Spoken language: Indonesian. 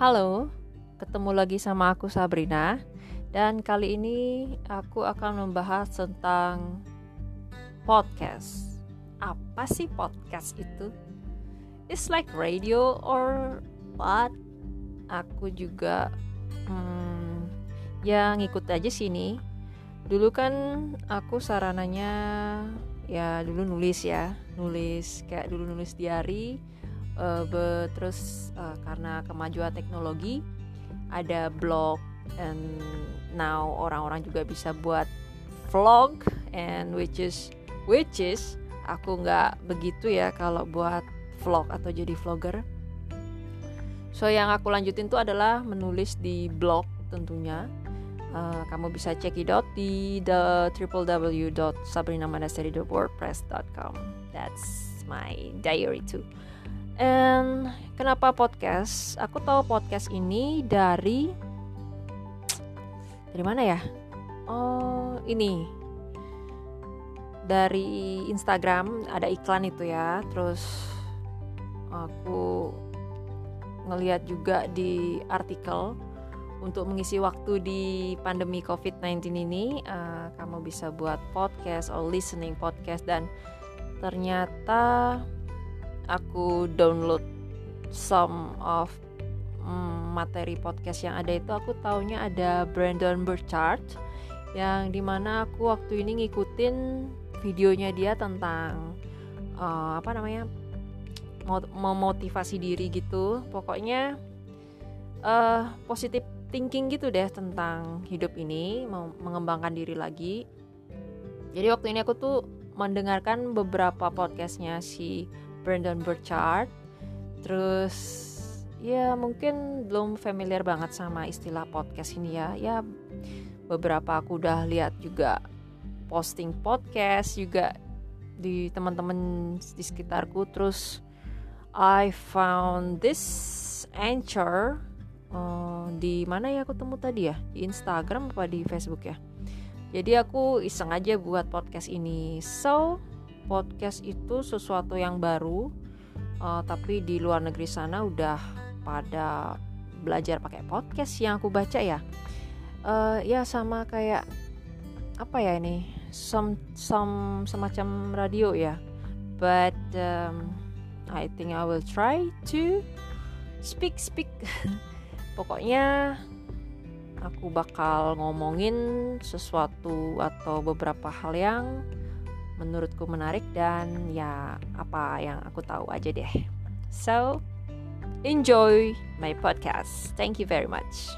Halo, ketemu lagi sama aku Sabrina dan kali ini aku akan membahas tentang podcast. Apa sih podcast itu? It's like radio or what? Aku juga hmm, ya ngikut aja sini. Dulu kan aku sarananya ya dulu nulis ya, nulis kayak dulu nulis diary uh, be, terus uh, karena kemajuan teknologi ada blog and now orang-orang juga bisa buat vlog and which is which is aku nggak begitu ya kalau buat vlog atau jadi vlogger. So yang aku lanjutin tuh adalah menulis di blog tentunya. Uh, kamu bisa cek out di the www.sabrinamanaseri.wordpress.com that's my diary too And kenapa podcast? Aku tahu podcast ini dari dari mana ya? Oh, ini. Dari Instagram ada iklan itu ya. Terus aku ngeliat juga di artikel untuk mengisi waktu di pandemi COVID-19 ini, uh, kamu bisa buat podcast or listening podcast dan ternyata aku download some of mm, materi podcast yang ada itu aku taunya ada Brandon Burchard yang di mana aku waktu ini ngikutin videonya dia tentang uh, apa namanya memotivasi diri gitu. Pokoknya uh, positif thinking gitu deh tentang hidup ini mengembangkan diri lagi. Jadi waktu ini aku tuh mendengarkan beberapa podcastnya si Brandon Burchard. Terus ya mungkin belum familiar banget sama istilah podcast ini ya. Ya beberapa aku udah lihat juga posting podcast juga di teman-teman di sekitarku. Terus I found this anchor uh, di mana ya aku temu tadi ya? Di Instagram apa di Facebook ya? Jadi aku iseng aja buat podcast ini. So podcast itu sesuatu yang baru uh, tapi di luar negeri sana udah pada belajar pakai podcast yang aku baca ya. Uh, ya sama kayak apa ya ini some some semacam radio ya. But um, I think I will try to speak speak. Pokoknya aku bakal ngomongin sesuatu atau beberapa hal yang menurutku menarik dan ya apa yang aku tahu aja deh. So, enjoy my podcast. Thank you very much.